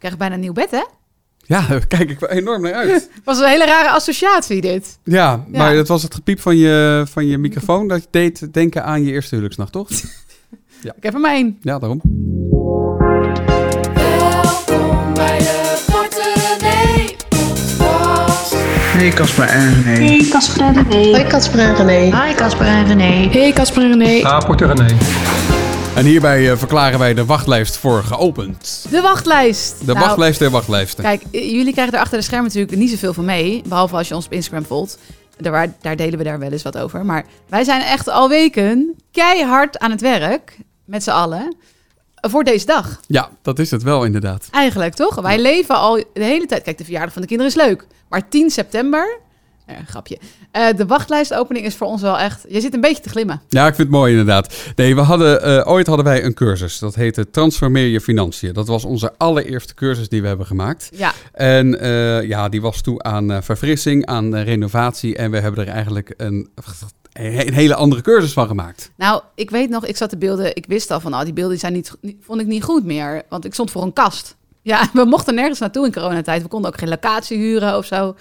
krijg bijna een nieuw bed, hè? Ja, daar kijk ik wel enorm naar uit. was een hele rare associatie, dit. Ja, maar het was het gepiep van je, van je microfoon dat deed denken aan je eerste huwelijksnacht, toch? Ja. Ik heb er maar één. Ja, daarom. Welkom bij de Korte Podcast. Hey Casper en René. Hey Casper en René. Hoi Casper en René. Hi Casper en René. Hey Casper en René. Ah, Porter René. En hierbij eh, verklaren wij de wachtlijst voor geopend. De wachtlijst. De Nou, wachtlijst der wachtlijsten. Kijk, jullie krijgen er achter de schermen natuurlijk niet zoveel van mee. Behalve als je ons op Instagram volgt. Daar, daar delen we daar wel eens wat over. Maar wij zijn echt al weken keihard aan het werk. Met z'n allen. Voor deze dag. Ja, dat is het wel inderdaad. Eigenlijk toch? Wij leven al de hele tijd. Kijk, de verjaardag van de kinderen is leuk. Maar 10 september. Eh, grapje. Eh, de wachtlijstopening is voor ons wel echt. Je zit een beetje te glimmen. Ja, ik vind het mooi inderdaad. Nee, we hadden, eh, ooit hadden wij een cursus. Dat heette Transformeer je financiën. Dat was onze allereerste cursus die we hebben gemaakt. Ja. En ja, die was toe aan verfrissing, aan renovatie. En we hebben er eigenlijk een, een hele andere cursus van gemaakt. Nou, ik weet nog, ik zat de beelden. Ik wist al van, oh, die beelden zijn niet, niet- vond ik niet goed meer. Want ik stond voor een kast. Ja, we mochten nergens naartoe in coronatijd. We konden ook geen locatie huren of zo.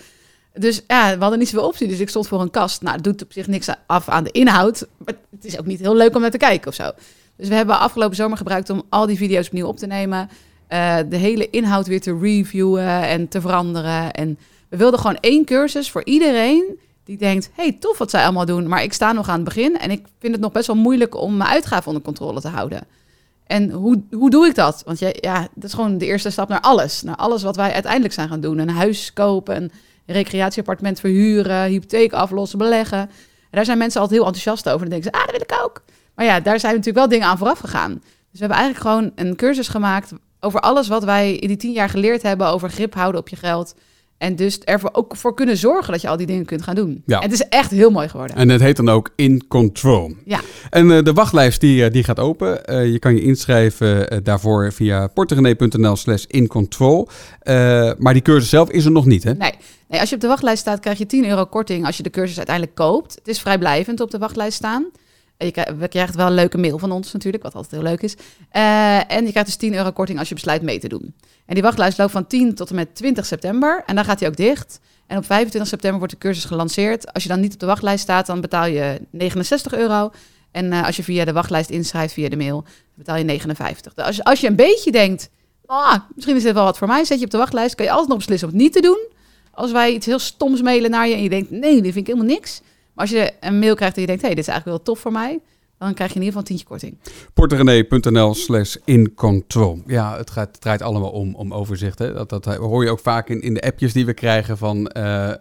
Dus ja, we hadden niet zoveel optie. Dus ik stond voor een kast. Nou, het doet op zich niks af aan de inhoud. Maar het is ook niet heel leuk om naar te kijken of zo. Dus we hebben afgelopen zomer gebruikt om al die video's opnieuw op te nemen. eh, de hele inhoud weer te reviewen en te veranderen. En we wilden gewoon één cursus voor iedereen die denkt... hey, tof wat zij allemaal doen, maar ik sta nog aan het begin... en ik vind het nog best wel moeilijk om mijn uitgaven onder controle te houden. En hoe, hoe doe ik dat? Want ja, dat is gewoon de eerste stap naar alles. Naar alles wat wij uiteindelijk zijn gaan doen. Een huis kopen, recreatieappartement verhuren... hypotheek aflossen, beleggen. En daar zijn mensen altijd heel enthousiast over. En dan denken ze, ah, dat wil ik ook. Maar ja, daar zijn natuurlijk wel dingen aan vooraf gegaan. Dus we hebben eigenlijk gewoon een cursus gemaakt... over alles wat wij in die tien jaar geleerd hebben... over grip houden op je geld... En dus ervoor ook voor kunnen zorgen dat je al die dingen kunt gaan doen. Ja. En het is echt heel mooi geworden. En het heet dan ook In Control. Ja. En eh, de wachtlijst die, eh, die gaat open. Eh, je kan je inschrijven daarvoor via portegenee.nl slash incontrol. Maar die cursus zelf is er nog niet, hè? Nee. Als je op de wachtlijst staat, krijg je 10 euro korting als je de cursus uiteindelijk koopt. Het is vrijblijvend op de wachtlijst staan. Je krijgt, we krijgen wel een leuke mail van ons natuurlijk, wat altijd heel leuk is. Eh, en je krijgt dus 10 euro korting als je besluit mee te doen. En die wachtlijst loopt van 10 tot en met 20 september. En dan gaat hij ook dicht. En op 25 september wordt de cursus gelanceerd. Als je dan niet op de wachtlijst staat, dan betaal je 69 euro. En eh, als je via de wachtlijst inschrijft via de mail, betaal je 59. Dus als, als je een beetje denkt, ah, misschien is dit wel wat voor mij, zet je op de wachtlijst. Kan je altijd nog beslissen om het niet te doen. Als wij iets heel stoms mailen naar je en je denkt, nee, dit vind ik helemaal niks. Maar als je een mail krijgt en je denkt, hé, hey, dit is eigenlijk wel tof voor mij. Dan krijg je in ieder geval een tientje korting. portegenee.nl slash incontrol. Ja, het, gaat, het draait allemaal om, om overzicht. Hè? Dat, dat hoor je ook vaak in, in de appjes die we krijgen van eh, eh,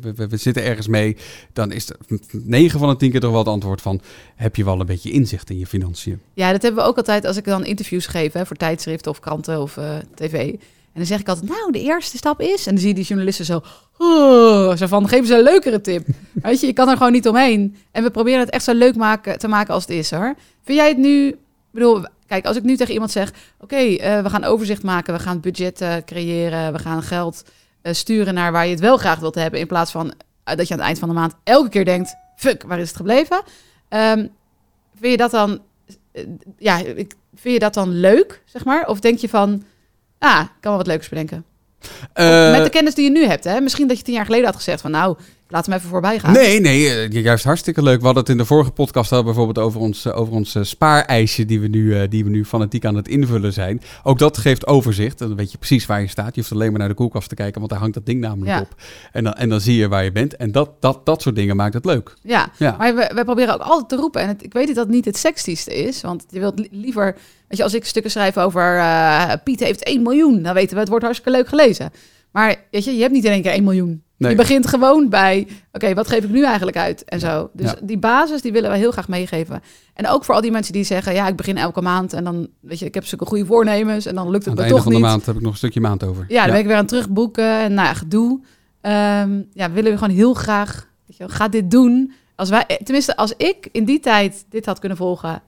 we, we- we zitten ergens mee. Dan is er 9 van de 10 keer toch wel het antwoord van heb je wel een beetje inzicht in je financiën? Ja, dat hebben we ook altijd als ik dan interviews geef hè, voor tijdschriften of kranten of eh, tv. En dan zeg ik altijd, nou, de eerste stap is... En dan zie je die journalisten zo... "Oh," zo van, geef ze een leukere tip. Weet je, je kan er gewoon niet omheen. En we proberen het echt zo leuk maken, te maken als het is, hoor. Vind jij het nu... Ik bedoel, kijk, als ik nu tegen iemand zeg... Oké, eh, we gaan overzicht maken, we gaan budget eh, creëren... we gaan geld eh, sturen naar waar je het wel graag wilt hebben... in plaats van dat je aan het eind van de maand elke keer denkt... Fuck, waar is het gebleven? Ehm, vind je dat dan... ja, ik, vind je dat dan leuk, zeg maar? Of denk je van... Ah, ik kan wel wat leuks bedenken. Eh, Met de kennis die je nu hebt, hè? Misschien dat je tien jaar geleden had gezegd van... nou, laat hem even voorbij gaan. Nee, nee, eh, juist hartstikke leuk. We hadden het in de vorige podcast al bijvoorbeeld over ons, eh, over ons eh, spaareisje die we, nu, die we nu fanatiek aan het invullen zijn. Ook dat geeft overzicht. En dan weet je precies waar je staat. Je hoeft alleen maar naar de koelkast te kijken, want daar hangt dat ding namelijk Ja. op. En dan, en dan zie je waar je bent. En dat, dat, dat soort dingen maakt het leuk. Ja, Ja. maar we, we proberen ook altijd te roepen. En het, ik weet dat dat niet het sexieste is. Want je wilt li- liever... Weet je, als ik stukken schrijf over... eh, Piet heeft 1 miljoen, dan weten we het wordt hartstikke leuk gelezen. Maar weet je, je hebt niet in één keer 1 miljoen. Nee. Je begint gewoon bij... Oké, wat geef ik nu eigenlijk uit? En zo. Dus Ja. die basis, die willen we heel graag meegeven. En ook voor al die mensen die zeggen... Ja, ik begin elke maand en dan... Weet je, ik heb zulke goede voornemens en dan lukt Aan het me einde toch van de niet. maand heb ik nog een stukje maand over. Ja, dan ben ik weer aan het terugboeken en nou ja, gedoe. Ehm, ja, willen we gewoon heel graag, weet je, ga dit doen. Als wij, eh, tenminste, als ik in die tijd dit had kunnen volgen,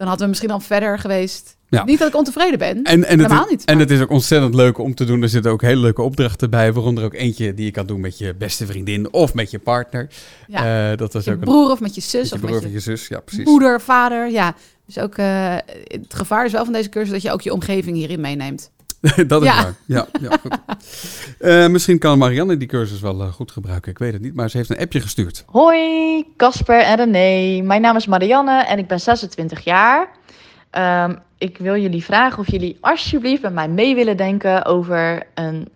dan hadden we misschien al verder geweest. Ja. Niet dat ik ontevreden ben. En, en, het, Helemaal niet, en het is ook ontzettend leuk om te doen. Er zitten ook hele leuke opdrachten bij. Waaronder ook eentje die je kan doen met je beste vriendin of met je partner. Ja. Eh, dat was je ook een broer of met je met zus je of broer met of je je zus. Ja, precies. moeder, vader. Ja, dus ook eh, het gevaar is wel van deze cursus dat je ook je omgeving hierin meeneemt. dat is Ja. waar. Ja, ja, goed. Eh, misschien kan Marianne die cursus wel eh, goed gebruiken. Ik weet het niet, maar ze heeft een appje gestuurd. Hoi, Casper en René. Mijn naam is Marianne en ik ben 26 jaar. Ehm, ik wil jullie vragen of jullie alsjeblieft met mij mee willen denken over een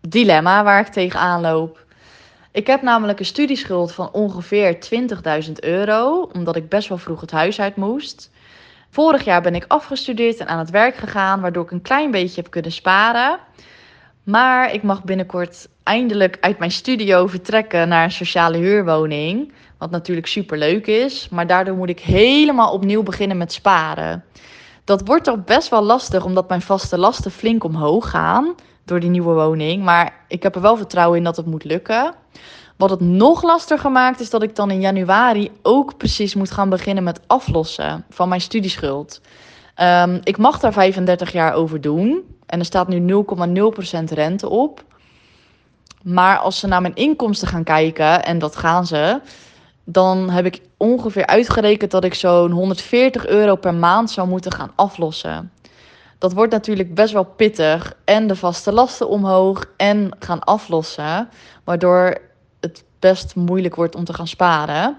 dilemma waar ik tegenaan loop. Ik heb namelijk een studieschuld van ongeveer 20.000 euro, omdat ik best wel vroeg het huis uit moest. Vorig jaar ben ik afgestudeerd en aan het werk gegaan, waardoor ik een klein beetje heb kunnen sparen. Maar ik mag binnenkort eindelijk uit mijn studio vertrekken naar een sociale huurwoning. Wat natuurlijk super leuk is. Maar daardoor moet ik helemaal opnieuw beginnen met sparen. Dat wordt toch best wel lastig, omdat mijn vaste lasten flink omhoog gaan door die nieuwe woning. Maar ik heb er wel vertrouwen in dat het moet lukken. Wat het nog lastiger maakt, is dat ik dan in januari ook precies moet gaan beginnen met aflossen van mijn studieschuld. Ehm, ik mag daar 35 jaar over doen. En er staat nu 0,0% rente op. Maar als ze naar mijn inkomsten gaan kijken, en dat gaan ze, dan heb ik ongeveer uitgerekend dat ik zo'n 140 euro per maand zou moeten gaan aflossen. Dat wordt natuurlijk best wel pittig. En de vaste lasten omhoog en gaan aflossen. Waardoor best moeilijk wordt om te gaan sparen.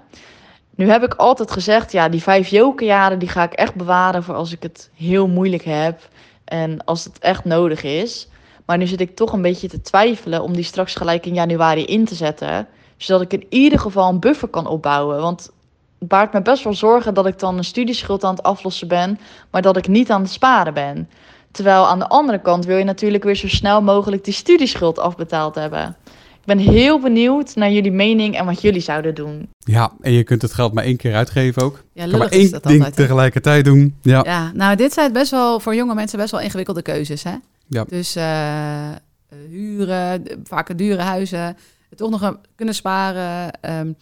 Nu heb ik altijd gezegd, ja, die vijf jokerjaren die ga ik echt bewaren voor als ik het heel moeilijk heb. En als het echt nodig is. Maar nu zit ik toch een beetje te twijfelen om die straks gelijk in januari in te zetten. Zodat ik in ieder geval een buffer kan opbouwen. Want het baart me best wel zorgen dat ik dan een studieschuld aan het aflossen ben, maar dat ik niet aan het sparen ben. Terwijl aan de andere kant wil je natuurlijk weer zo snel mogelijk die studieschuld afbetaald hebben. Ik ben heel benieuwd naar jullie mening en wat jullie zouden doen. Ja, en je kunt het geld maar één keer uitgeven ook. Ja, kan maar één ding altijd. tegelijkertijd doen. Ja. Ja, nou, dit zijn best wel voor jonge mensen best wel ingewikkelde keuzes. Hè? Ja. Dus eh, huren, vaak dure huizen, toch nog een- kunnen sparen. Er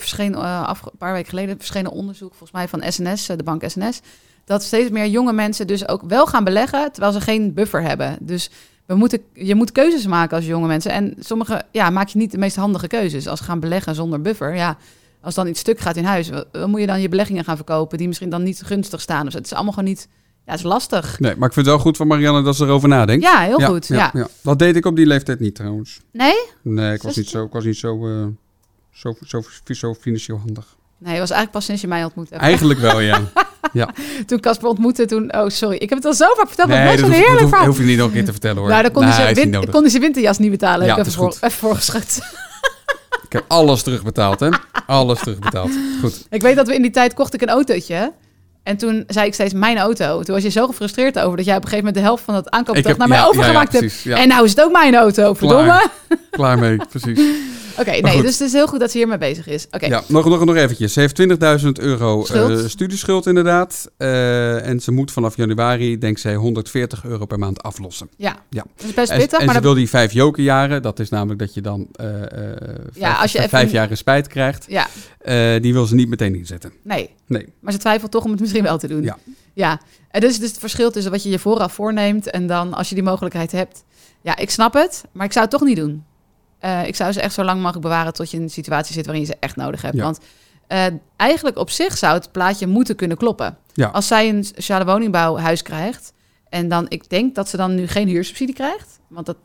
verscheen eh, af, een paar weken geleden verscheen een onderzoek, volgens mij van SNS, eh, de bank SNS, dat steeds meer jonge mensen dus ook wel gaan beleggen, terwijl ze geen buffer hebben. Dus we moeten, je moet keuzes maken als jonge mensen. En sommige, ja, maak je niet de meest handige keuzes. Als gaan beleggen zonder buffer, ja, als dan iets stuk gaat in huis, dan moet je dan je beleggingen gaan verkopen die misschien dan niet gunstig staan. Dus het is allemaal gewoon niet, ja, het is lastig. Nee, maar ik vind het wel goed van Marianne dat ze erover nadenkt. Ja, heel goed. Ja. Dat deed ik op die leeftijd niet trouwens. Nee? Nee, ik was niet zo, ik was niet zo, eh, zo, zo, zo financieel handig. Nee, het was eigenlijk pas sinds je mij ontmoet hebt. Eigenlijk wel, ja. Toen Casper ontmoette, toen... Oh, sorry. Ik heb het al zo vaak verteld, maar nee, het dat was hoef, een dat heerlijk hoef, verhaal. hoef je niet nog een keer te vertellen hoor. Nou, dan kon, Nee, hij win- kon hij zijn winterjas niet betalen. Ja, ik heb dat even, is voor, even voorgeschud. Ik heb alles terugbetaald, hè? Alles terugbetaald. Goed. ik weet dat we in die tijd kocht ik een autootje. En toen zei ik steeds mijn auto. Toen was je zo gefrustreerd over dat jij op een gegeven moment de helft van het Ik aankoopbedrag heb naar mij ja, ja, ja, overgemaakt hebt. precies, ja. En nou is het ook mijn auto, verdomme. Klaar mee, precies. Oké, nee, dus het is heel goed dat ze hiermee bezig is. Oké, Ja, nog, nog, nog eventjes. Ze heeft 20.000 euro Schuld. eh, studieschuld inderdaad. Eh, en ze moet vanaf januari, denk zij, 140 euro per maand aflossen. ja. Ja. Dat is best pittig, en maar ze wil die vijf jokerjaren. Dat is namelijk dat je dan eh, vijf, als je even- vijf jaar in spijt krijgt. ja, die wil ze niet meteen inzetten. nee. Nee. Maar ze twijfelt toch om het misschien wel te doen. Ja. Ja. En dus, dus het verschil tussen wat je je vooraf voorneemt en dan als je die mogelijkheid hebt. Ja, ik snap het, maar ik zou het toch niet doen. Eh, ik zou ze echt zo lang mogelijk bewaren tot je in een situatie zit waarin je ze echt nodig hebt. Ja. Want eh, eigenlijk op zich zou het plaatje moeten kunnen kloppen. Ja. Als zij een sociale woningbouwhuis krijgt en dan, ik denk dat ze dan nu geen huursubsidie krijgt. Want dat,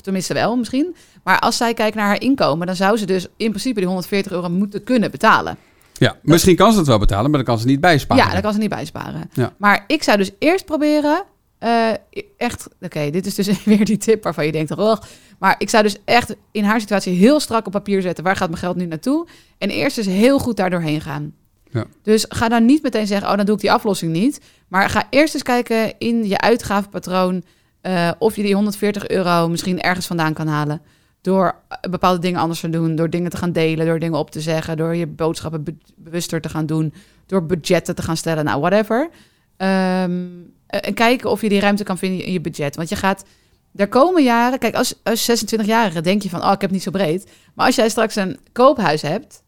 tenminste wel misschien. Maar als zij kijkt naar haar inkomen, dan zou ze dus in principe die 140 euro moeten kunnen betalen. Ja, misschien kan ze het wel betalen, maar dan kan ze niet bijsparen. Ja, daar kan ze niet bij sparen. Ja. Maar ik zou dus eerst proberen. Eh, echt, oké, dit is dus weer die tip waarvan je denkt, oh, maar ik zou dus echt in haar situatie heel strak op papier zetten. Waar gaat mijn geld nu naartoe? En eerst dus heel goed daar doorheen gaan. Ja. Dus ga dan niet meteen zeggen, oh, dan doe ik die aflossing niet. Maar ga eerst eens kijken in je uitgavenpatroon eh, of je die 140 euro misschien ergens vandaan kan halen. Door eh, bepaalde dingen anders te doen, door dingen te gaan delen, door dingen op te zeggen, door je boodschappen be- bewuster te gaan doen, door budgetten te gaan stellen, nou, whatever. Ehm, eh, en kijken of je die ruimte kan vinden in je budget. Want je gaat, er komen jaren, kijk, als, als 26-jarige denk je van, oh, ik heb niet zo breed. Maar als jij straks een koophuis hebt,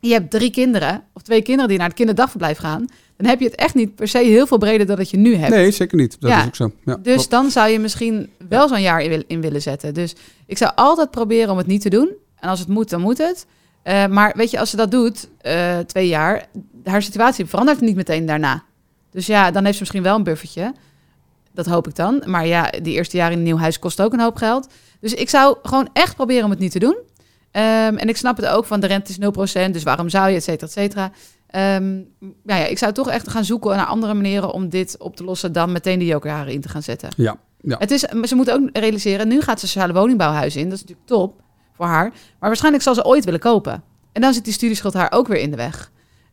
je hebt drie kinderen, of twee kinderen die naar het kinderdagverblijf gaan, dan heb je het echt niet per se heel veel breder dan dat je nu hebt. Nee, zeker niet. Dat Ja. is ook zo. Ja, Dus klopt. dan zou je misschien wel zo'n jaar in willen zetten. Dus ik zou altijd proberen om het niet te doen. En als het moet, dan moet het. Eh, maar weet je, als ze dat doet, eh, twee jaar, haar situatie verandert niet meteen daarna. Dus ja, dan heeft ze misschien wel een buffertje. Dat hoop ik dan. Maar ja, die eerste jaar in een nieuw huis kost ook een hoop geld. Dus ik zou gewoon echt proberen om het niet te doen. Ehm, en ik snap het ook van de rente is 0%, dus waarom zou je, et cetera, et cetera. Ehm, ja, ja, ik zou toch echt gaan zoeken naar andere manieren om dit op te lossen dan meteen de jokerjaren in te gaan zetten. Ja, ja. Het is, maar ze moeten ook realiseren, nu gaat ze sociale woningbouwhuis in. Dat is natuurlijk top voor haar. Maar waarschijnlijk zal ze ooit willen kopen. En dan zit die studieschuld haar ook weer in de weg.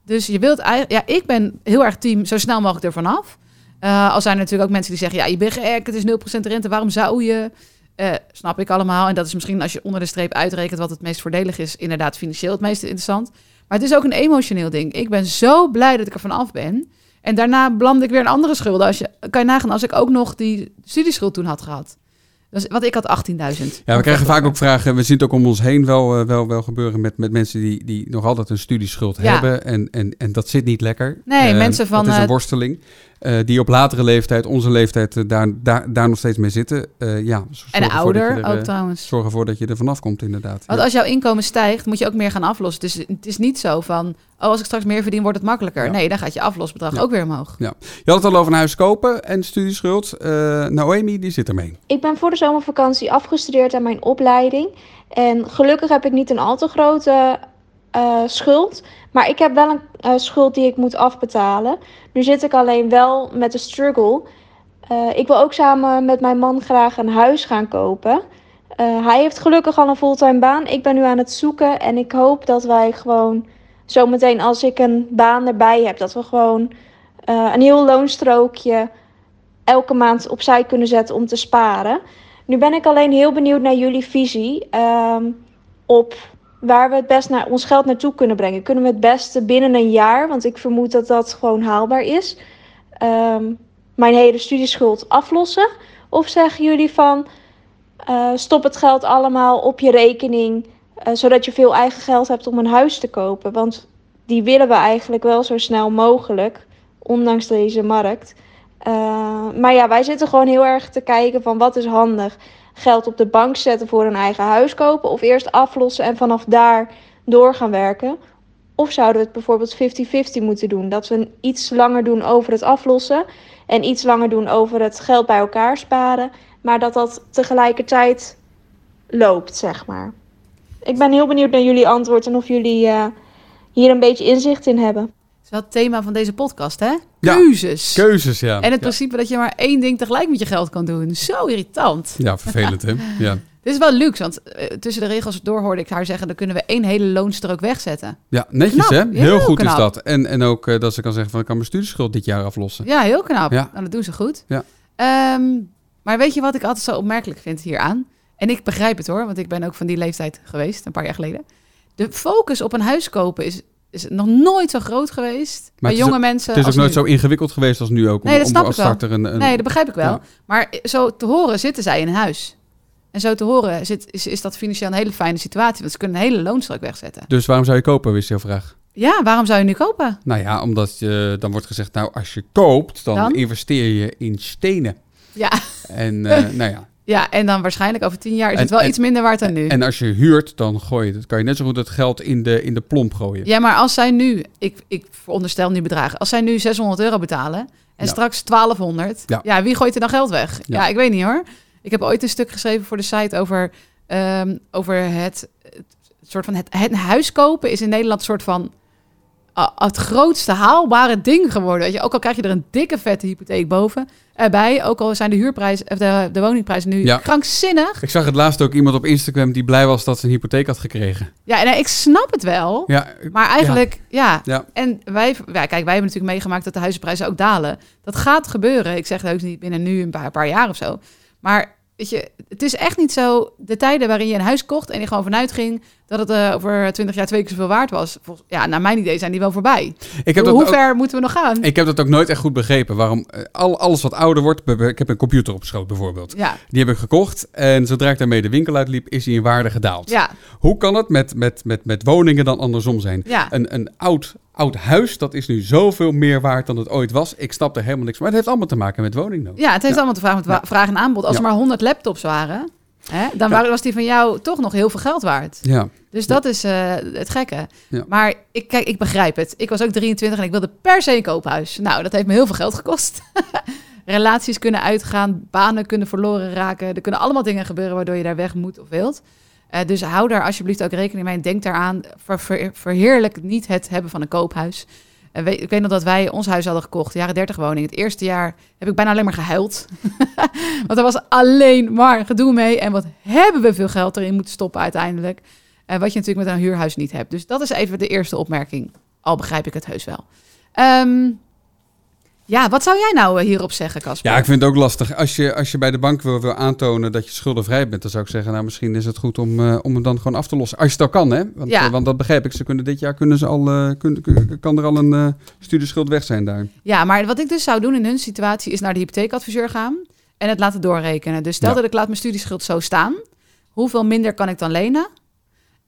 Dus je wilt eigenlijk, ja, ik ben heel erg team zo snel mogelijk ervan af. Eh al zijn er natuurlijk ook mensen die zeggen, ja, je bent gek, het is 0% rente, waarom zou je? Eh, snap ik allemaal. En dat is misschien als je onder de streep uitrekent wat het meest voordelig is, inderdaad financieel het meest interessant. Maar het is ook een emotioneel ding. Ik ben zo blij dat ik er vanaf ben. En daarna belandde ik weer in andere schulden. Als je, kan je nagaan als ik ook nog die studieschuld toen had gehad. Dus, want ik had 18.000. Ja, we krijgen vaak ook vragen. We zien het ook om ons heen wel, eh, wel, wel gebeuren met, met mensen die, die nog altijd een studieschuld Ja. hebben. En, en, en dat zit niet lekker. Nee, Eh, mensen van, Dat is een eh, worsteling. Eh, die op latere leeftijd, onze leeftijd, eh, daar, daar, daar nog steeds mee zitten. Eh, ja, zorg En ouder er, ook trouwens. Zorg ervoor dat je er vanaf komt, inderdaad. Want Ja. als jouw inkomen stijgt, moet je ook meer gaan aflossen. Dus het is niet zo van, oh, als ik straks meer verdien, wordt het makkelijker. Ja. Nee, dan gaat je aflosbedrag Ja. ook weer omhoog. Je had het al over een huis kopen en studieschuld. Eh Noemi, die zit ermee. Ik ben voor de zomervakantie afgestudeerd aan mijn opleiding. En gelukkig heb ik niet een al te grote eh, schuld. Maar ik heb wel een eh, schuld die ik moet afbetalen. Nu zit ik alleen wel met de struggle. Eh, ik wil ook samen met mijn man graag een huis gaan kopen. Eh, hij heeft gelukkig al een fulltime baan. Ik ben nu aan het zoeken. En ik hoop dat wij gewoon zometeen als ik een baan erbij heb, dat we gewoon een heel loonstrookje elke maand opzij kunnen zetten om te sparen. Nu ben ik alleen heel benieuwd naar jullie visie ehm, op waar we het best naar ons geld naartoe kunnen brengen. Kunnen we het beste binnen een jaar, want ik vermoed dat dat gewoon haalbaar is, ehm, mijn hele studieschuld aflossen? Of zeggen jullie van eh, stop het geld allemaal op je rekening, eh, zodat je veel eigen geld hebt om een huis te kopen? Want die willen we eigenlijk wel zo snel mogelijk, ondanks deze markt. Uh, maar ja, wij zitten gewoon heel erg te kijken van wat is handig. Geld op de bank zetten voor een eigen huis kopen of eerst aflossen en vanaf daar door gaan werken. Of zouden we het bijvoorbeeld 50-50 moeten doen? Dat we iets langer doen over het aflossen en iets langer doen over het geld bij elkaar sparen. Maar dat dat tegelijkertijd loopt, zeg maar. Ik ben heel benieuwd naar jullie antwoord en of jullie uh, hier een beetje inzicht in hebben. Dat is wel het thema van deze podcast, hè? Ja, Keuzes. Keuzes, ja. En het principe dat je maar één ding tegelijk met je geld kan doen. Zo irritant. Ja, vervelend, hè? Ja. Dit is wel luxe, want uh, tussen de regels door hoorde ik haar zeggen... dan kunnen we één hele loonstrook wegzetten. Ja, netjes knap. hè? Heel, Heel goed knap. is dat. En, en ook uh, dat ze kan zeggen van ik kan mijn studieschuld dit jaar aflossen. Ja, heel knap. Ja. Nou, dat doen ze goed. Ja. Um, maar weet je wat ik altijd zo opmerkelijk vind hieraan? En ik begrijp het hoor, want ik ben ook van die leeftijd geweest, een paar jaar geleden. De focus op een huis kopen is, is nog nooit zo groot geweest Maar bij jonge mensen. Het is ook nu. nooit zo ingewikkeld geweest als nu ook. Om, nee, dat om snap ik wel. een, een, Nee, dat begrijp ik wel. Ja. Maar zo te horen zitten zij in een huis. En zo te horen zit, is, is dat financieel een hele fijne situatie. Want ze kunnen een hele loonstrook wegzetten. Dus waarom zou je kopen, wist jouw vraag? Ja, waarom zou je nu kopen? Nou ja, omdat je, dan wordt gezegd, nou als je koopt, dan, Dan? investeer je in stenen. Ja. En uh, nou ja. Ja, en dan waarschijnlijk over tien jaar is En- het wel en- iets minder waard dan nu. En als je huurt, dan gooi je het. kan je net zo goed het geld in de, in de plomp gooien. Ja, maar als zij nu, ik, ik veronderstel nu bedragen, als zij nu 600 euro betalen en Ja. straks 1200, ja. Ja. wie gooit er dan geld weg? Ja. Ja. ik weet niet hoor. Ik heb ooit een stuk geschreven voor de site over, ehm, over het, het soort van het, het huis kopen is in Nederland een soort van het grootste haalbare ding geworden. Weet je? Ook al krijg je er een dikke vette hypotheek boven erbij, ook al zijn de huurprijzen, of de, de woningprijzen nu Ja. krankzinnig. Ik zag het laatst ook iemand op Instagram die blij was dat ze een hypotheek had gekregen. Ja, en ik snap het wel. Ja, Maar eigenlijk, ja. Ja. En wij, ja, kijk, wij hebben natuurlijk meegemaakt dat de huizenprijzen ook dalen. Dat gaat gebeuren. Ik zeg het ook niet binnen nu een paar, paar jaar of zo. Maar weet je, het is echt niet zo. De tijden waarin je een huis kocht en je gewoon vanuit ging dat het eh, over twintig jaar twee keer zoveel waard was. Volgens, ja, naar mijn idee zijn die wel voorbij. ik heb dat Hoe ook- ver moeten we nog gaan? Ik heb dat ook nooit echt goed begrepen. Waarom eh, al, alles wat ouder wordt. Ik heb een computer op schoot bijvoorbeeld. Ja, Die heb ik gekocht. En zodra ik daarmee de winkel uitliep, is hij in waarde gedaald. ja, Hoe kan het met, met, met, met woningen dan andersom zijn? ja. Een, een oud, oud huis, dat is nu zoveel meer waard dan het ooit was. Ik snap er helemaal niks van. Maar het heeft allemaal te maken met woningnood. Ja, het heeft Ja. allemaal te vragen met Ja. vraag en aanbod. Als Ja. er maar 100 laptops waren, hè, dan Ja. was die van jou toch nog heel veel geld waard. Ja. Dus dat is eh, het gekke. Ja. Maar ik, kijk, ik begrijp het. Ik was ook 23 en ik wilde per se een koophuis. Nou, dat heeft me heel veel geld gekost. relaties kunnen uitgaan, banen kunnen verloren raken. Er kunnen allemaal dingen gebeuren waardoor je daar weg moet of wilt. Eh, dus hou daar alsjeblieft ook rekening mee. En denk daaraan, ver, ver- verheerlijk niet het hebben van een koophuis. Eh, we- ik weet nog dat wij ons huis hadden gekocht, jaren 30 woning. Het eerste jaar heb ik bijna alleen maar gehuild. Want er was alleen maar gedoe mee. En wat hebben we veel geld erin moeten stoppen uiteindelijk. Eh, wat je natuurlijk met een huurhuis niet hebt. Dus dat is even de eerste opmerking. Al begrijp ik het heus wel. Ehm, ja, wat zou jij nou eh, hierop zeggen, Casper? Ja, ik vind het ook lastig. Als je, als je bij de bank wil, wil aantonen dat je schuldenvrij bent, dan zou ik zeggen, nou misschien is het goed om, eh, om hem dan gewoon af te lossen. Als je het al kan, hè? Want, Ja. eh, want dat begrijp ik. Ze kunnen dit jaar kunnen ze al, kan er al een studieschuld weg zijn daar. Ja, maar wat ik dus zou doen in hun situatie is naar de hypotheekadviseur gaan en het laten doorrekenen. Dus stel Ja. dat ik laat mijn studieschuld zo staan, hoeveel minder kan ik dan lenen?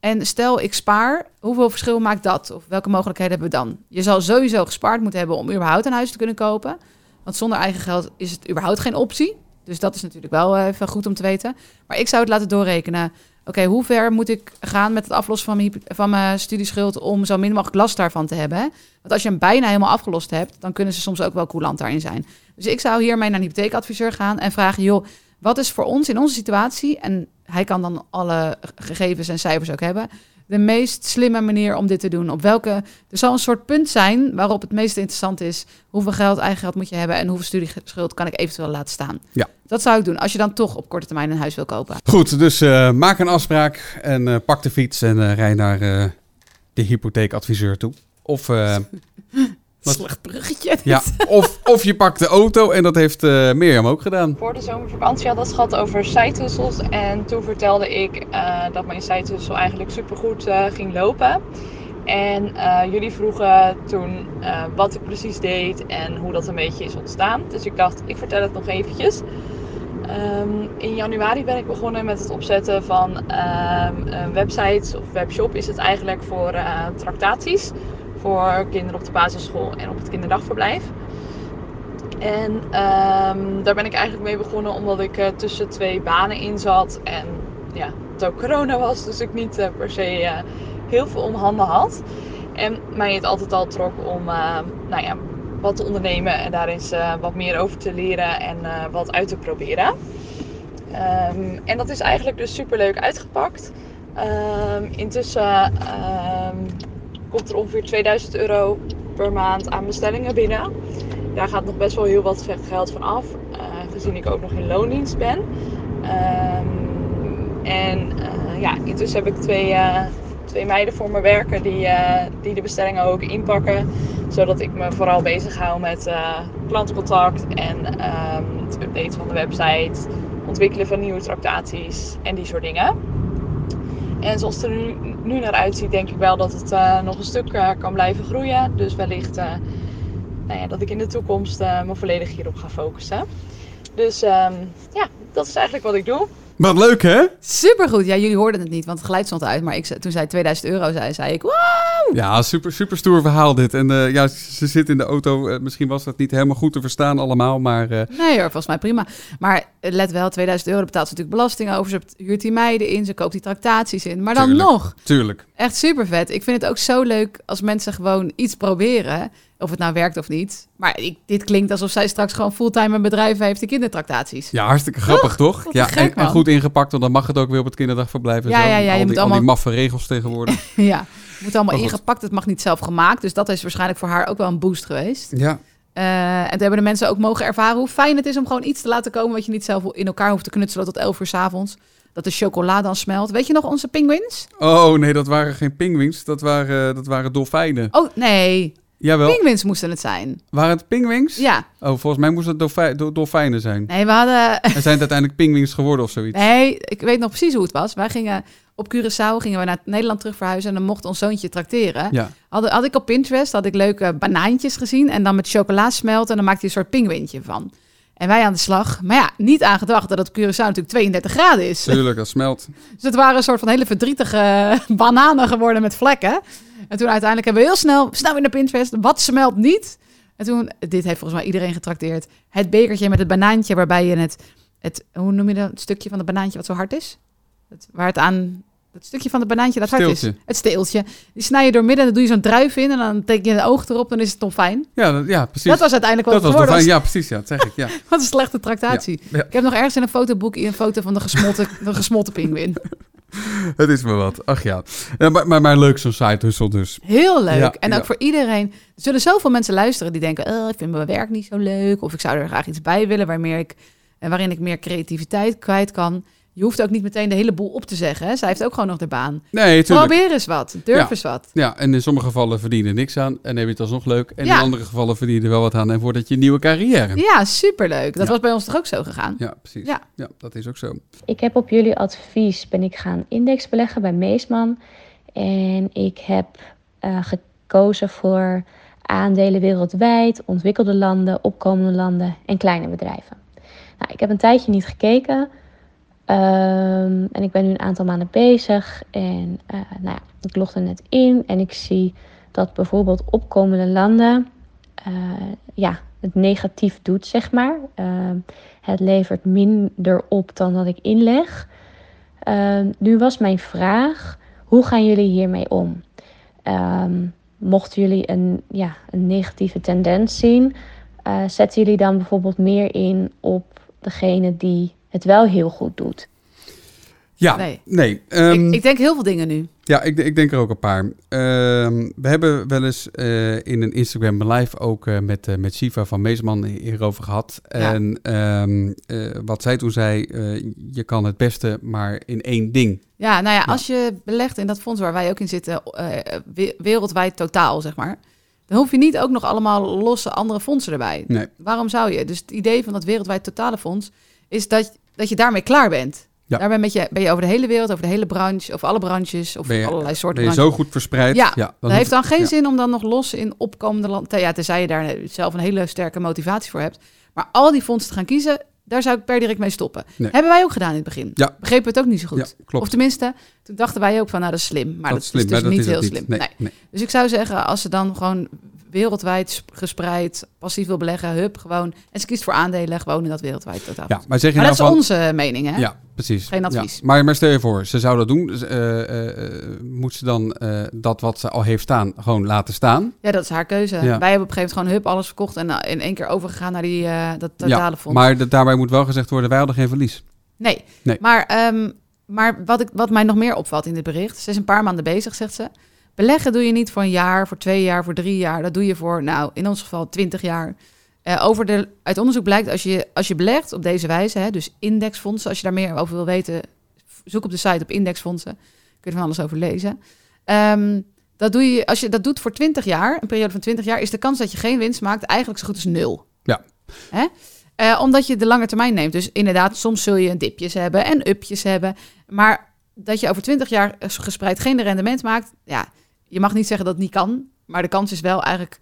En stel ik spaar, hoeveel verschil maakt dat? Of welke mogelijkheden hebben we dan? Je zal sowieso gespaard moeten hebben om überhaupt een huis te kunnen kopen. Want zonder eigen geld is het überhaupt geen optie. Dus dat is natuurlijk wel eh, even goed om te weten. Maar ik zou het laten doorrekenen. Oké, hoe ver moet ik gaan met het aflossen van mijn, van mijn studieschuld om zo min mogelijk last daarvan te hebben? Want als je hem bijna helemaal afgelost hebt, dan kunnen ze soms ook wel coulant daarin zijn. Dus ik zou hiermee naar een hypotheekadviseur gaan en vragen: joh, wat is voor ons in onze situatie, en hij kan dan alle gegevens en cijfers ook hebben, de meest slimme manier om dit te doen? Op welke, er zal een soort punt zijn waarop het meest interessant is hoeveel geld, eigen geld moet je hebben en hoeveel studieschuld kan ik eventueel laten staan. Ja. Dat zou ik doen als je dan toch op korte termijn een huis wil kopen. Goed, dus eh, maak een afspraak en eh, pak de fiets en eh, rij naar de hypotheekadviseur toe. Of, Wat? Slecht bruggetje. ja, of, of je pakt de auto en dat heeft eh, Mirjam ook gedaan. Voor de zomervakantie had het gehad over zijtussels. En toen vertelde ik eh, dat mijn zijtussel eigenlijk supergoed eh ging lopen. En eh, jullie vroegen toen eh, wat ik precies deed en hoe dat een beetje is ontstaan. Dus ik dacht, ik vertel het nog eventjes. Ehm, in januari ben ik begonnen met het opzetten van ehm, een website of webshop is het eigenlijk voor eh, tractaties. Voor kinderen op de basisschool en op het kinderdagverblijf. En ehm, daar ben ik eigenlijk mee begonnen omdat ik eh, tussen twee banen in zat. En ja, het ook corona was, dus ik niet eh, per se eh, heel veel om handen had. En mij het altijd al trok om nou ja, wat te ondernemen en daar eens wat meer over te leren en wat uit te proberen. Ehm, en dat is eigenlijk dus super leuk uitgepakt. Ehm, intussen komt er ongeveer 2000 euro per maand aan bestellingen binnen. Daar gaat nog best wel heel wat geld van af, eh, gezien ik ook nog in loondienst ben. Ehm, en eh, ja, intussen heb ik twee, eh, twee meiden voor me werken die, die de bestellingen ook inpakken. Zodat ik me vooral bezig hou met klantcontact en ehm, het updaten van de website, ontwikkelen van nieuwe tractaties en die soort dingen. En zoals er nu, nu naar uitziet, denk ik wel dat het eh, nog een stuk eh, kan blijven groeien. Dus wellicht eh, nou ja, dat ik in de toekomst eh, me volledig hierop ga focussen. Dus ehm, ja, dat is eigenlijk wat ik doe. Wat leuk, hè? Supergoed. Ja, jullie hoorden het niet, want het geluid stond uit. Maar ik, toen zij 2000 euro zei, zei ik... Wow! Ja, super, super stoer verhaal dit. En eh, ja, ze zit in de auto. Eh, misschien was dat niet helemaal goed te verstaan allemaal, maar... eh, Nee hoor, volgens mij prima. Maar let wel, 2000 euro betaalt ze natuurlijk belasting over. Ze huurt die meiden in, ze koopt die tractaties in. Maar dan Tuurlijk. nog, tuurlijk. echt super vet. Ik vind het ook zo leuk als mensen gewoon iets proberen. Of het nou werkt of niet. Maar ik, dit klinkt alsof zij straks gewoon fulltime een bedrijf heeft in kindertractaties. Ja, hartstikke grappig, toch? Ja, gek, en, goed ingepakt, want dan mag het ook weer op het kinderdagverblijf. en Ja, zo. ja, ja, je al, moet die, al allemaal- die maffe regels tegenwoordig. ja, moet allemaal ingepakt. Het mag niet zelf gemaakt. Dus dat is waarschijnlijk voor haar ook wel een boost geweest. ja, Eh, en toen hebben de mensen ook mogen ervaren hoe fijn het is om gewoon iets te laten komen wat je niet zelf in elkaar hoeft te knutselen tot 11 uur 's avonds. Dat de chocola dan smelt. Weet je nog onze penguins? Oh nee, dat waren geen pinguïns, dat waren, dat waren dolfijnen. Oh nee, Jawel, penguins moesten het zijn. waren het pinguïns? Ja, Oh, volgens mij moesten het dolfij- do- dolfijnen zijn. nee, we hadden. En zijn het uiteindelijk pinguïns geworden of zoiets? Nee, ik weet nog precies hoe het was. Wij gingen op Curaçao gingen we naar Nederland terug verhuizen en dan mocht ons zoontje trakteren. Ja. Had, had ik op Pinterest had ik leuke banaantjes gezien en dan met chocola smelt en dan maakte je een soort pinguïntje van. En wij aan de slag. Maar ja, niet aan gedacht dat het Curaçao natuurlijk 32 graden is. Tuurlijk, dat smelt. Dus het waren een soort van hele verdrietige bananen geworden met vlekken. En toen uiteindelijk hebben we heel snel, snel in de Pinterest, wat smelt niet? En toen, dit heeft volgens mij iedereen getrakteerd, het bekertje met het banaantje waarbij je het, het hoe noem je dat, het stukje van het banaantje wat zo hard is? Het, waar het aan dat stukje van het banaantje dat hard is. Het steeltje. Die snij je door midden en dan doe je zo'n druif in en dan teken je een oog erop, dan is het toch fijn. Ja, dat- ja precies. Dat was uiteindelijk wat Dat het was de-. Ja, precies. Ja, dat zeg ik. Ja. Wat een slechte tractatie. Ja, ja. Ik heb nog ergens in een fotoboek een foto van de gesmolten, de gesmolten pinguïn. Het is maar wat. Ach ja. Ja, maar, maar, maar leuk zo'n side hustle dus. Heel leuk. Ja, en ook ja. voor iedereen. Er zullen zoveel mensen luisteren die denken: oh, ik vind mijn werk niet zo leuk. Of ik zou er graag iets bij willen waarmee ik, en waarin ik meer creativiteit kwijt kan. Je hoeft ook niet meteen de hele boel op te zeggen. Hè? Zij heeft ook gewoon nog de baan. Nee, tuurlijk. Probeer eens wat. Durf Ja. eens wat. Ja, en in sommige gevallen verdien je er niks aan en heb je het alsnog leuk. En Ja. in andere gevallen verdien je er wel wat aan en wordt het je nieuwe carrière. Ja, superleuk. Dat Ja. was bij ons toch ook zo gegaan? Ja, precies. Ja. Ja. dat is ook zo. Ik heb op jullie advies ben ik gaan indexbeleggen bij Meesman. En ik heb eh, gekozen voor aandelen wereldwijd, ontwikkelde landen, opkomende landen en kleine bedrijven. Nou, ik heb een tijdje niet gekeken. Ehm, en ik ben nu een aantal maanden bezig. En eh, nou ja, ik log er net in en ik zie dat bijvoorbeeld opkomende landen eh, ja, het negatief doet, zeg maar. Ehm, het levert minder op dan dat ik inleg. Ehm, nu was mijn vraag: hoe gaan jullie hiermee om? Mochten jullie een, ja, een negatieve tendens zien, eh, zetten jullie dan bijvoorbeeld meer in op degene die het wel heel goed doet? Ja, Nee. nee. ehm, ik, ik denk heel veel dingen nu. Ja, ik, ik denk er ook een paar. Ehm, we hebben wel eens eh, in een Instagram live ook eh, met, eh, met Shiva van Meesman hierover gehad. Ja. En ehm, eh, wat zij toen zei, eh, je kan het beste maar in één ding. Ja, nou ja, als je belegt in dat fonds waar wij ook in zitten, eh, we- wereldwijd totaal, zeg maar. Dan hoef je niet ook nog allemaal losse andere fondsen erbij. Nee. Waarom zou je? Dus het idee van dat wereldwijd totale fonds is dat, dat je daarmee klaar bent. Ja. Daarbij ben je, ben je over de hele wereld, over de hele branche, over alle branches, of je, allerlei soorten ben je zo goed verspreid? Ja, dan dat heeft dan geen ja. zin om dan nog los in opkomende landen... Ja, tenzij je daar zelf een hele sterke motivatie voor hebt. Maar al die fondsen te gaan kiezen, daar zou ik per direct mee stoppen. Nee. Hebben wij ook gedaan in het begin. Ja. Begrepen we het ook niet zo goed. Ja, klopt. Of tenminste, toen dachten wij ook van, nou dat is slim. Maar dat, dat is slim, dus maar dat niet is heel slim. Nee. Dus ik zou zeggen, als ze dan gewoon wereldwijd sp- gespreid passief wil beleggen, hup, gewoon. En ze kiest voor aandelen, gewoon in dat wereldwijd totaal. Ja, maar zeg je maar nou dat is onze mening, hè? Ja, precies. Geen advies. Ja. Maar, maar stel je voor, ze zou dat doen. dus, moet ze dan dat wat ze al heeft staan gewoon laten staan? Ja, dat is haar keuze. Wij hebben op een gegeven moment gewoon hup alles verkocht en in één keer overgegaan naar die, dat totale ja, fonds. maar dat- daarbij moet wel gezegd worden, wij hadden geen verlies. Nee, Nee. maar, ehm, maar wat, ik, wat mij nog meer opvalt in dit bericht, ze is een paar maanden bezig, zegt ze. Beleggen doe je niet voor een jaar, voor twee jaar, voor drie jaar. Dat doe je voor, nou, in ons geval twintig jaar. Eh, over de, uit onderzoek blijkt, als je, als je belegt op deze wijze, hè, dus indexfondsen, als je daar meer over wil weten, zoek op de site op indexfondsen. Kun je er van alles over lezen. Ehm, dat doe je, als je dat doet voor 20 jaar, een periode van 20 jaar, is de kans dat je geen winst maakt eigenlijk zo goed als nul. Ja. Hè? Eh, omdat je de lange termijn neemt. Dus inderdaad, soms zul je dipjes hebben en upjes hebben. Maar dat je over 20 jaar gespreid geen rendement maakt, ja, je mag niet zeggen dat het niet kan. Maar de kans is wel eigenlijk,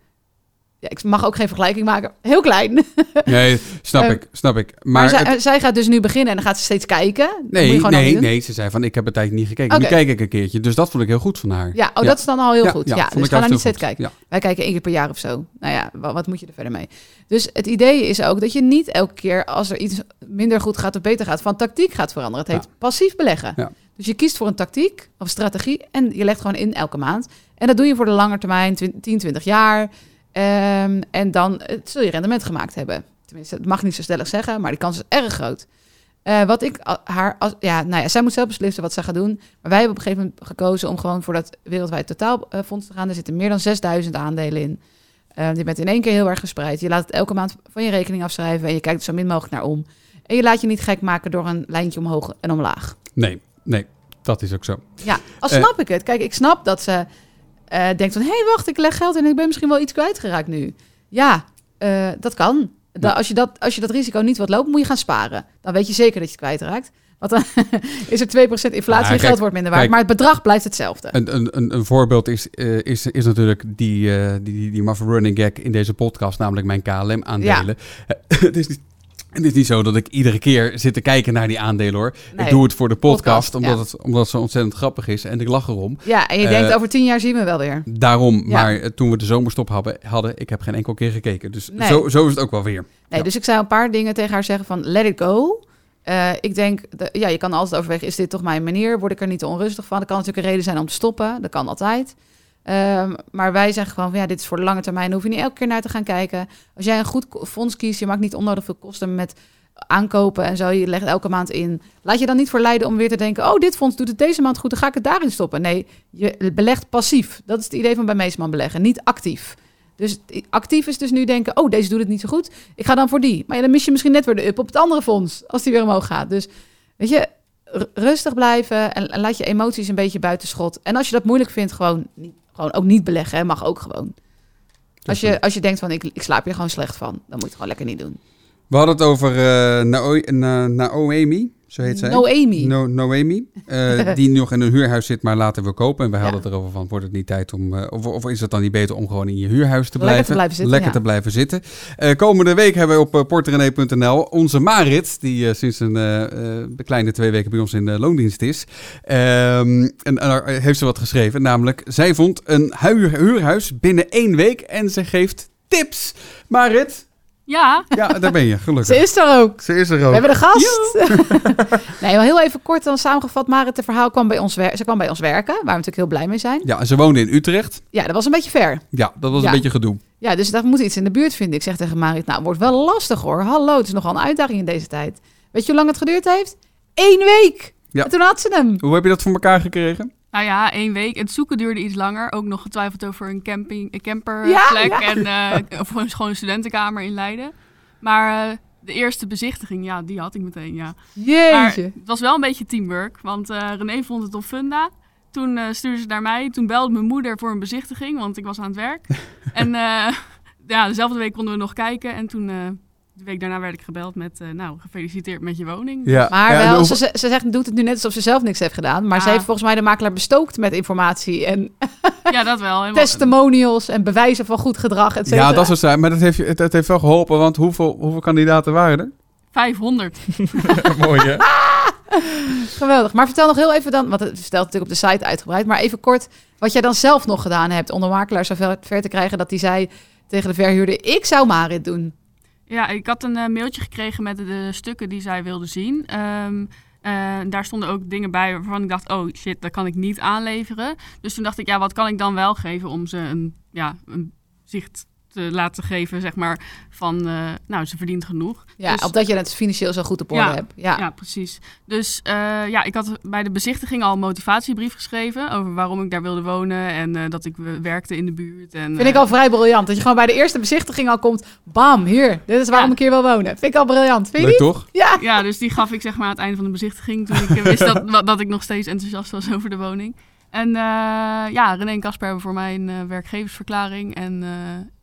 ja, ik mag ook geen vergelijking maken, heel klein. Nee, snap Eh, ik, snap ik. Maar, Maar, zij, het- eh, zij gaat dus nu beginnen en dan gaat ze steeds kijken. Nee, nee, nee, ze zei van ik heb een tijdje niet gekeken. Nu Oké. kijk ik een keertje. Dus dat vond ik heel goed van haar. Ja, oh, dat is dan al heel Ja, goed. ja, dus ik ga daar niet steeds kijken. Wij kijken één keer per jaar of zo. Nou ja, wat, wat moet je er verder mee? Dus het idee is ook dat je niet elke keer als er iets minder goed gaat of beter gaat, van tactiek gaat veranderen. Het heet passief beleggen. Dus je kiest voor een tactiek of strategie en je legt gewoon in elke maand. En dat doe je voor de lange termijn, 10, 20 jaar. Ehm, en dan eh, zul je rendement gemaakt hebben. Tenminste, het mag niet zo stellig zeggen, maar die kans is erg groot. Eh, wat ik haar, als, ja, nou ja, zij moet zelf beslissen wat ze gaat doen. Maar wij hebben op een gegeven moment gekozen om gewoon voor dat wereldwijd totaalfonds te gaan. Er zitten meer dan 6000 aandelen in. Eh, je bent in één keer heel erg gespreid. Je laat het elke maand van je rekening afschrijven en je kijkt er zo min mogelijk naar om. En je laat je niet gek maken door een lijntje omhoog en omlaag. Nee, nee, dat is ook zo. Ja, als Eh. snap ik het. Kijk, ik snap dat ze eh, denkt van... hé, hey, wacht, ik leg geld en ik ben misschien wel iets kwijtgeraakt nu. Ja, eh, dat kan. Da- Ja. als, je dat, als je dat risico niet wilt lopen, moet je gaan sparen. Dan weet je zeker dat je het kwijtraakt. Want dan is er 2% inflatie Nou, en geld wordt minder waard. kijk. maar het bedrag blijft hetzelfde. Een, een, een, een voorbeeld is, is, is natuurlijk die, eh die, die, die running gag in deze podcast, namelijk mijn KLM-aandelen. het, is niet, het is niet zo dat ik iedere keer zit te kijken naar die aandelen hoor. Nee. Ik doe het voor de podcast, Podcast, omdat, ja. het, omdat het zo ontzettend grappig is en ik lach erom. Ja, en je denkt Eh, over tien jaar zien we wel weer. Daarom, Ja. maar eh, toen we de zomerstop hadden, hadden, ik heb geen enkel keer gekeken. Dus Nee. zo, zo is het ook wel weer. Nee, ja. Dus ik zou een paar dingen tegen haar zeggen van let it go. Eh, ik denk, de- ja, je kan altijd overwegen, is dit toch mijn manier? Word ik er niet onrustig van? Dat kan natuurlijk een reden zijn om te stoppen. Dat kan altijd. Ehm, maar wij zeggen gewoon, van, ja, dit is voor de lange termijn. Hoef je niet elke keer naar te gaan kijken. Als jij een goed fonds kiest, je maakt niet onnodig veel kosten met aankopen en zo. Je legt elke maand in. Laat je dan niet verleiden om weer te denken, oh, dit fonds doet het deze maand goed, dan ga ik het daarin stoppen. Nee, je belegt passief. Dat is het idee van bij Meesman beleggen, niet actief. Dus actief is dus nu denken, oh, deze doet het niet zo goed. Ik ga dan voor die. Maar dan mis je misschien net weer de up op het andere fonds, als die weer omhoog gaat. Dus weet je, rustig blijven en, en laat je emoties een beetje buiten schot. En als je dat moeilijk vindt, gewoon, niet, gewoon ook niet beleggen. Hè. Mag ook gewoon. Als je, als je denkt van, ik, ik slaap hier gewoon slecht van, dan moet je het gewoon lekker niet doen. We hadden het over Na- Naomi, zo heet zij. Noemi. No, Noemi, eh, die nog in een huurhuis zit, maar later wil kopen. En wij hadden het erover van, wordt het niet tijd om... eh, of, of is het dan niet beter om gewoon in je huurhuis te Lekker blijven? te blijven zitten, Lekker ja. te blijven zitten. Eh, komende week hebben we op porterenee.nl onze Marit, die sinds een kleine twee weken bij ons in de loondienst is. Ehm, en daar heeft ze wat geschreven, namelijk... Zij vond een huur, huurhuis binnen één week en ze geeft tips. Marit, Ja, ja, daar ben je, gelukkig. Ze is er ook. Ze is er We ook. hebben de gast. nee, maar heel even kort dan samengevat. Marit, het verhaal kwam bij ons, wer- ze kwam bij ons werken, waar we natuurlijk heel blij mee zijn. Ja, en ze woonde in Utrecht. Ja, dat was een beetje ver. Ja, dat was Ja. een beetje gedoe. Ja, dus daar moet iets in de buurt vinden. Ik zeg tegen Marit, nou, wordt wel lastig hoor. Hallo, het is nogal een uitdaging in deze tijd. Weet je hoe lang het geduurd heeft? Eén week. Ja. En toen had ze hem. Hoe heb je dat voor elkaar gekregen? Nou ja, één week. Het zoeken duurde iets langer. Ook nog getwijfeld over een, camping, een camperplek ja. en eh, of een, gewoon een studentenkamer in Leiden. Maar eh, de eerste bezichtiging, ja, die had ik meteen, ja. Maar Jeetje. het was wel een beetje teamwork, want eh, René vond het op Funda. Toen stuurde ze naar mij. Toen belde mijn moeder voor een bezichtiging, want ik was aan het werk. en ja, dezelfde week konden we nog kijken. En toen, de week daarna werd ik gebeld met, eh, nou, gefeliciteerd met je woning. Ja. Maar Ja, wel, ze, ze zegt, doet het nu net alsof ze zelf niks heeft gedaan. Maar Ja. ze heeft volgens mij de makelaar bestookt met informatie en Ja, dat wel. Testimonials en bewijzen van goed gedrag, et cetera. Ja, dat is het. Maar dat heeft, je- het, het heeft wel geholpen, want hoeveel, hoeveel kandidaten waren er? 500. Mooi, hè? Geweldig. Maar vertel nog heel even dan, want het stelt natuurlijk op de site uitgebreid, maar even kort wat jij dan zelf nog gedaan hebt om de makelaar zo ver, ver te krijgen dat hij zei tegen de verhuurder, ik zou Marit doen. Ja, ik had een eh, mailtje gekregen met de, stukken die zij wilde zien. Ehm, eh, daar stonden ook dingen bij waarvan ik dacht, oh shit, dat kan ik niet aanleveren. Dus toen dacht ik, ja, wat kan ik dan wel geven om ze een, ja, een zicht te laten geven, zeg maar, van, eh, nou, ze verdient genoeg. Ja, Dus- opdat je het financieel zo goed op orde Ja, hebt. Ja. Ja, precies. Dus eh, ja, ik had bij de bezichtiging al een motivatiebrief geschreven over waarom ik daar wilde wonen en eh, dat ik werkte in de buurt. En, Vind ik al vrij briljant. Dat je gewoon bij de eerste bezichtiging al komt. Bam, hier. Dit is waarom Ja. ik hier wil wonen. Vind ik al briljant. Vind je toch? Ja. Ja, dus die gaf ik zeg maar aan het einde van de bezichtiging. Toen ik wist dat, dat ik nog steeds enthousiast was over de woning. En eh, ja, René en Casper hebben voor mij een eh, werkgeversverklaring en eh,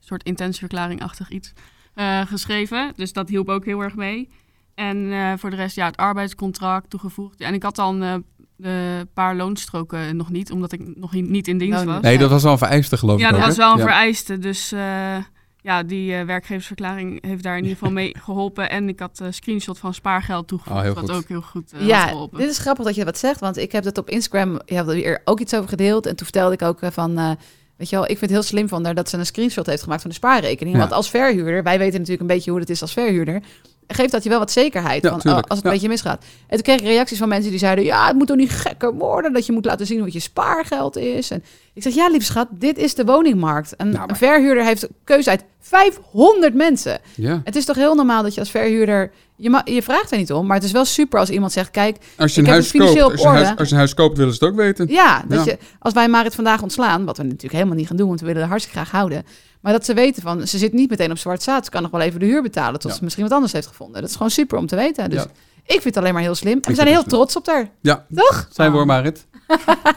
soort intentieverklaring-achtig iets eh, geschreven. Dus dat hielp ook heel erg mee. En eh, voor de rest, ja, het arbeidscontract toegevoegd. Ja, en ik had dan eh een paar loonstroken nog niet, omdat ik nog in- niet in dienst Nou, was. Nee, dat was wel een vereiste, geloof Ja, ik dat ook, was wel een Ja. vereiste. Dus eh, ja, die eh, werkgeversverklaring heeft daar in ieder geval mee geholpen. En ik had een screenshot van spaargeld toegevoegd, Oh, heel wat goed. ook heel goed eh, had Ja, geholpen. dit is grappig dat je dat zegt, want ik heb dat op Instagram, je hebt er ook iets over gedeeld. En toen vertelde ik ook eh, van, eh, weet je wel, ik vind het heel slim van haar dat ze een screenshot heeft gemaakt van de spaarrekening. Ja. Want als verhuurder, wij weten natuurlijk een beetje hoe het is als verhuurder, geeft dat je wel wat zekerheid Ja, van, oh, als het Ja. een beetje misgaat. En toen kreeg ik reacties van mensen die zeiden, ja, het moet toch niet gekker worden dat je moet laten zien wat je spaargeld is. En ik zeg, ja, lieve schat, dit is de woningmarkt. Een, Nou, maar- een verhuurder heeft keuze uit 500 mensen. Ja. Het is toch heel normaal dat je als verhuurder, je, ma- je vraagt er niet om, maar het is wel super als iemand zegt, kijk, Als je een huis koopt, als je huis, orde. als je een huis koopt, willen ze het ook weten. Ja, dat Ja. Je, als wij Marit vandaag ontslaan, wat we natuurlijk helemaal niet gaan doen, want we willen haar hartstikke graag houden. Maar dat ze weten van, ze zit niet meteen op zwart zaad. Ze kan nog wel even de huur betalen tot Ja. ze misschien wat anders heeft gevonden. Dat is gewoon super om te weten. Dus ik vind het alleen maar heel slim. En we zijn heel slim. trots op haar. Ja, Toch? zijn we hoor, Marit.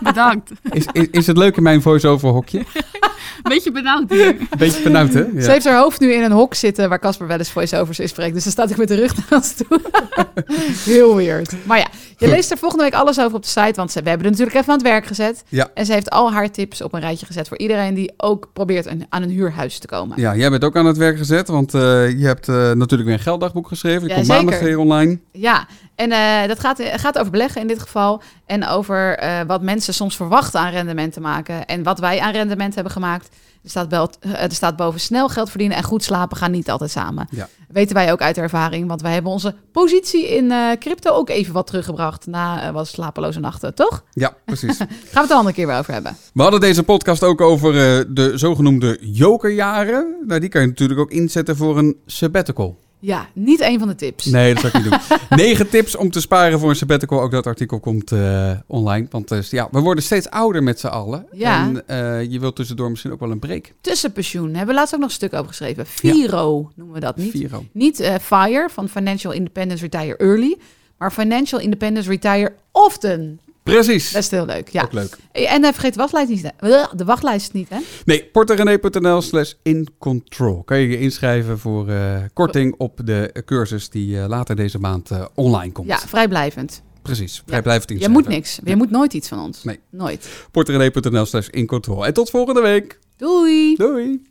Bedankt. Is, is, is het leuk in mijn voice-over hokje? Beetje benauwd hier. Beetje benauwd, hè? Ja. Ze heeft haar hoofd nu in een hok zitten waar Casper wel eens voice-overs in spreekt. Dus dan staat ik met de rug naar ons toe. heel weird. Maar ja, je Goed. leest er volgende week alles over op de site. Want ze, we hebben er natuurlijk even aan het werk gezet. Ja. En ze heeft al haar tips op een rijtje gezet voor iedereen die ook probeert een- aan een huurhuis te komen. Ja, jij bent ook aan het werk gezet, want eh, je hebt eh, natuurlijk weer een gelddagboek geschreven. Die Ja, komt zeker. maandag weer online. Ja, en eh, dat gaat, gaat over beleggen in dit geval. En over eh, wat mensen soms verwachten aan rendement te maken. En wat wij aan rendement hebben gemaakt. Er staat, eh, er staat boven snel geld verdienen en goed slapen gaan niet altijd samen. Ja. Weten wij ook uit ervaring, want wij hebben onze positie in eh, crypto ook even wat teruggebracht na eh, wat slapeloze nachten, toch? Ja, precies. Gaan we het een andere keer weer over hebben. We hadden deze podcast ook over de zogenoemde jokerjaren. Nou, die kan je natuurlijk ook inzetten voor een sabbatical. Ja, niet een van de tips. Nee, dat zou ik niet doen. Negen tips om te sparen voor een sabbatical. Ook dat artikel komt eh, online. Want eh, ja, we worden steeds ouder met z'n allen. Ja. En eh, je wilt tussendoor misschien ook wel een break. Tussenpensioen, hebben we laatst ook nog een stuk over geschreven. Viro noemen we dat niet. Viro. Niet FIRE van Financial Independence Retire Early, maar Financial Independence Retire Often. Precies. Dat is heel leuk, ja. Ook leuk. En eh, vergeet de wachtlijst niet. hè? De wachtlijst niet, hè? Nee, porterenee.nl slash incontrol. Kan je je inschrijven voor eh, korting op de cursus die eh, later deze maand eh, online komt. Ja, vrijblijvend. Precies, vrijblijvend Je inschrijven. moet niks. Je moet nooit iets van ons. Nee. Nooit. Porterenee.nl slash incontrol. En tot volgende week. Doei! Doei!